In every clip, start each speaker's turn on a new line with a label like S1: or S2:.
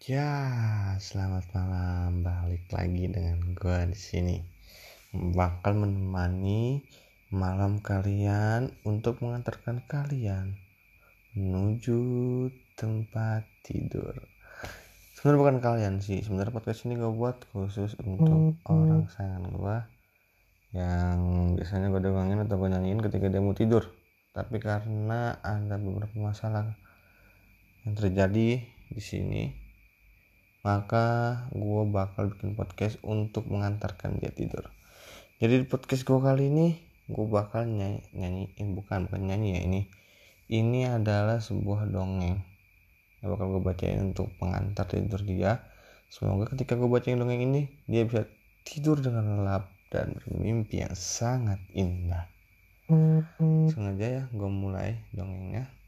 S1: Ya, selamat malam. Balik lagi dengan gue di sini. Bakal menemani malam kalian untuk mengantarkan kalian menuju tempat tidur. Sebenarnya bukan kalian sih. Sebenarnya podcast ini gue buat khusus untuk orang sayangan gue yang biasanya gue dongengin atau gue nyanyiin ketika dia mau tidur. Tapi karena ada beberapa masalah yang terjadi di sini maka gue bakal bikin podcast untuk mengantarkan dia tidur. Jadi di podcast gue kali ini gue bakal nyanyi, nyanyiin bukan bukan nyanyi ya ini. Ini adalah sebuah dongeng yang bakal gue bacain untuk pengantar tidur dia. Semoga ketika gue bacain dongeng ini dia bisa tidur dengan lelap dan bermimpi yang sangat indah. Sengaja ya gue mulai dongengnya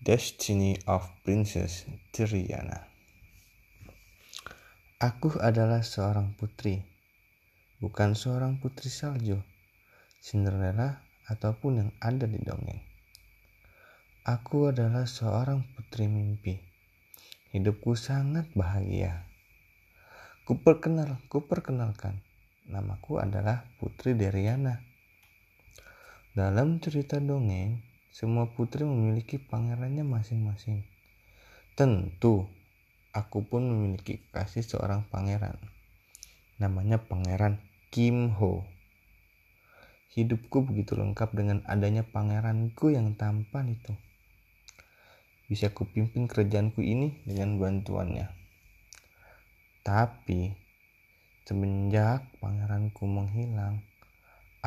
S1: Destiny of Princess Triana. Aku adalah seorang putri, bukan seorang putri salju, Cinderella ataupun yang ada di dongeng. Aku adalah seorang putri mimpi. Hidupku sangat bahagia. Kuperkenal, kuperkenalkan, namaku adalah Putri Deriana. Dalam cerita dongeng, semua putri memiliki pangerannya masing-masing. Tentu, aku pun memiliki kasih seorang pangeran. Namanya Pangeran Kim Ho. Hidupku begitu lengkap dengan adanya pangeranku yang tampan itu. Bisa kupimpin kerjaanku ini dengan bantuannya. Tapi, semenjak pangeranku menghilang,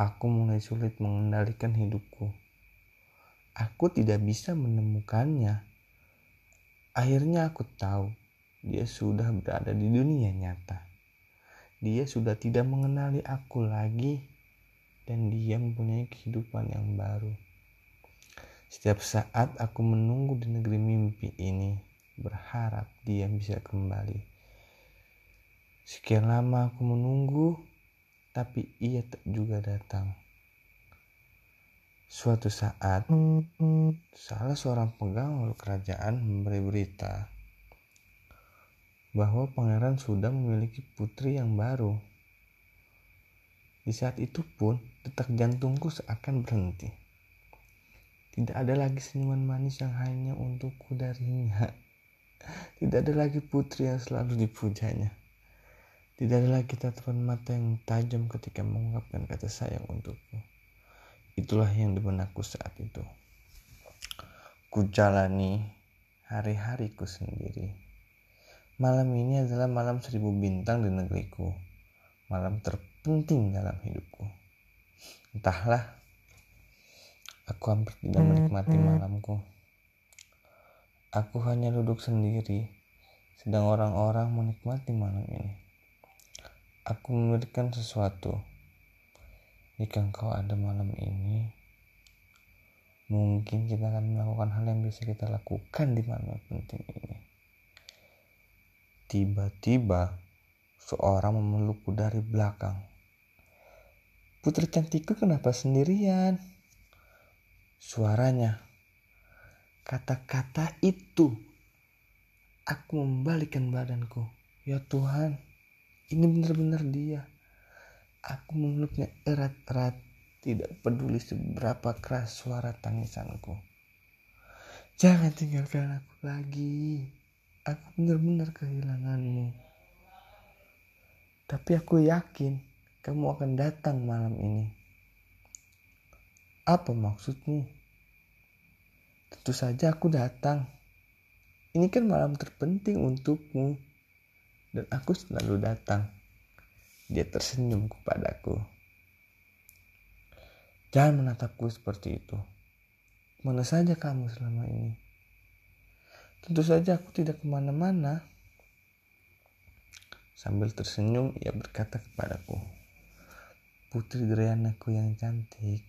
S1: aku mulai sulit mengendalikan hidupku Aku tidak bisa menemukannya. Akhirnya aku tahu dia sudah berada di dunia nyata. Dia sudah tidak mengenali aku lagi dan dia mempunyai kehidupan yang baru. Setiap saat aku menunggu di negeri mimpi ini, berharap dia bisa kembali. Sekian lama aku menunggu, tapi ia tak juga datang. Suatu saat, salah seorang pegawai kerajaan memberi berita bahwa pangeran sudah memiliki putri yang baru. Di saat itu pun, detak jantungku seakan berhenti. Tidak ada lagi senyuman manis yang hanya untukku darinya. Tidak ada lagi putri yang selalu dipujanya. Tidak ada lagi tatapan mata yang tajam ketika mengungkapkan kata sayang untukku. Itulah yang di benakku saat itu. Ku jalani hari-hariku sendiri. Malam ini adalah malam seribu bintang di negeriku. Malam terpenting dalam hidupku. Entahlah, aku hampir tidak menikmati malamku. Aku hanya duduk sendiri, sedang orang-orang menikmati malam ini. Aku memberikan sesuatu jika engkau ada malam ini, mungkin kita akan melakukan hal yang bisa kita lakukan di malam yang penting ini. Tiba-tiba, seorang memelukku dari belakang. Putri cantikku kenapa sendirian? Suaranya, kata-kata itu. Aku membalikan badanku. Ya Tuhan, ini benar-benar dia. Aku memeluknya erat-erat, tidak peduli seberapa keras suara tangisanku. Jangan tinggalkan aku lagi. Aku benar-benar kehilanganmu. Tapi aku yakin kamu akan datang malam ini. Apa maksudmu? Tentu saja aku datang. Ini kan malam terpenting untukmu. Dan aku selalu datang. Dia tersenyum kepadaku. Jangan menatapku seperti itu. Mana saja kamu selama ini? Tentu saja aku tidak ke mana-mana. Sambil tersenyum, ia berkata kepadaku, Putri Drianaku yang cantik,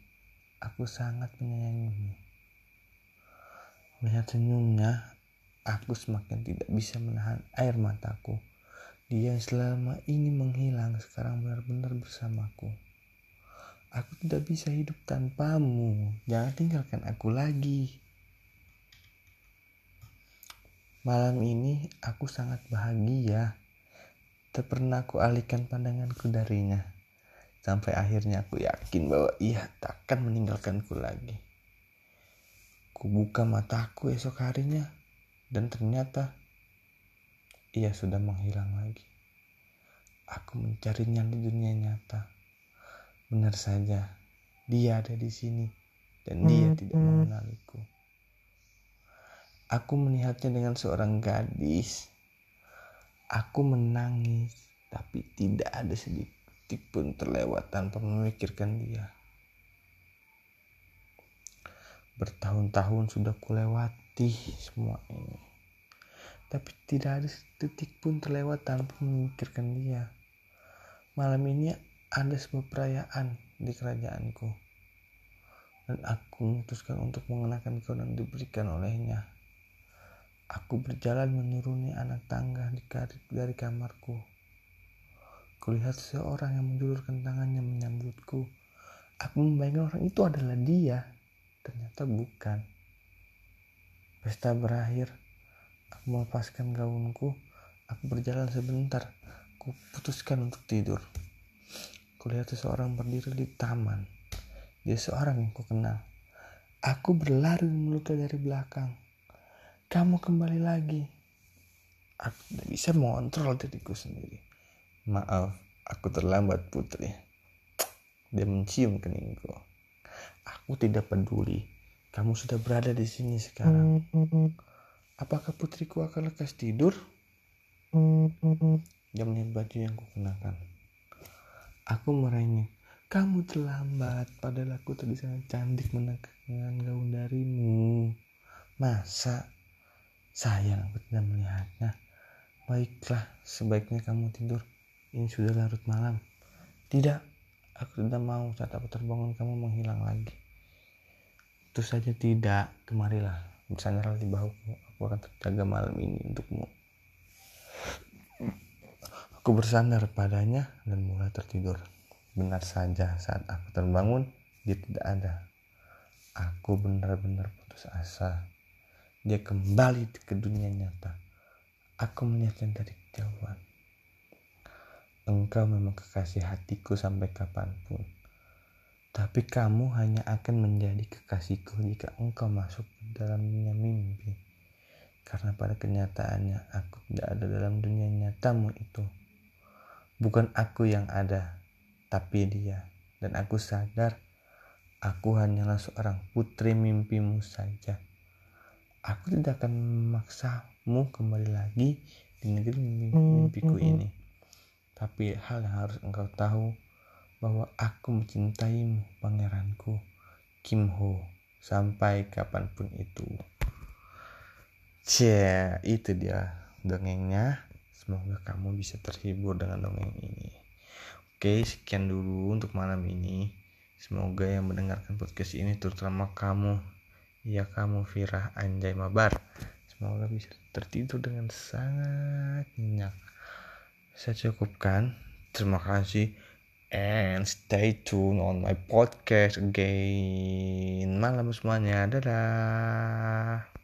S1: aku sangat menyayangimu. Melihat senyumnya, aku semakin tidak bisa menahan air mataku. Dia selama ini menghilang sekarang benar-benar bersamaku. Aku tidak bisa hidup tanpamu. Jangan tinggalkan aku lagi. Malam ini aku sangat bahagia. Tak pernah aku alihkan pandanganku darinya. Sampai akhirnya aku yakin bahwa ia takkan meninggalkanku lagi. Kubuka mataku esok harinya dan ternyata ia sudah menghilang lagi. Aku mencarinya di dunia nyata. Benar saja, dia ada di sini dan dia tidak mengenaliku. Aku melihatnya dengan seorang gadis. Aku menangis, tapi tidak ada sedikit pun terlewat tanpa memikirkan dia. Bertahun-tahun sudah kulewati semua ini. Tapi tidak ada detik pun terlewat tanpa memikirkan dia. Malam ini ada sebuah perayaan di kerajaanku. Dan aku memutuskan untuk mengenakan kau yang diberikan olehnya. Aku berjalan menuruni anak tangga di dari kamarku. Kulihat seorang yang menjulurkan tangannya menyambutku. Aku membayangkan orang itu adalah dia. Ternyata bukan. Pesta berakhir. Aku melepaskan gaunku. Aku berjalan sebentar. Aku putuskan untuk tidur. Kulihat seseorang berdiri di taman. Dia seorang yang kukenal. Aku berlari memeluknya dari belakang kamu kembali lagi. Aku tidak bisa mengontrol diriku sendiri. Maaf, aku terlambat putri. Dia mencium keningku. Aku tidak peduli. Kamu sudah berada di sini sekarang. Apakah putriku akan lekas tidur? Dia melihat baju yang kukenakan. Aku meraihnya. Kamu terlambat, padahal aku tadi sangat cantik menekan gaun darimu. Masa Sayang aku tidak melihatnya. Baiklah, sebaiknya kamu tidur. Ini sudah larut malam. Tidak, aku tidak mau saat aku terbangun kamu menghilang lagi. Itu saja tidak. Kemarilah, bersandarlah di bahuku. Aku akan terjaga malam ini untukmu. Aku bersandar padanya dan mulai tertidur. Benar saja saat aku terbangun, dia tidak ada. Aku benar-benar putus asa. Dia kembali ke dunia nyata. Aku melihatnya dari kejauhan. Engkau memang kekasih hatiku sampai kapan pun. Tapi kamu hanya akan menjadi kekasihku jika engkau masuk ke dalam dunia mimpi. Karena pada kenyataannya aku tidak ada dalam dunia nyatamu itu. Bukan aku yang ada, tapi dia. Dan aku sadar aku hanyalah seorang putri mimpimu saja. Aku tidak akan memaksamu kembali lagi di negeri mimpiku ini. Tapi hal yang harus engkau tahu bahwa aku mencintaimu, pangeranku, Kim Ho, sampai kapan pun itu. Cie, itu dia dongengnya. Semoga kamu bisa terhibur dengan dongeng ini. Oke, sekian dulu untuk malam ini. Semoga yang mendengarkan podcast ini terutama kamu Ya kamu Firah Anjay Mabar Semoga bisa tertidur dengan sangat nyenyak Saya cukupkan Terima kasih And stay tuned on my podcast again. Malam semuanya. Dadah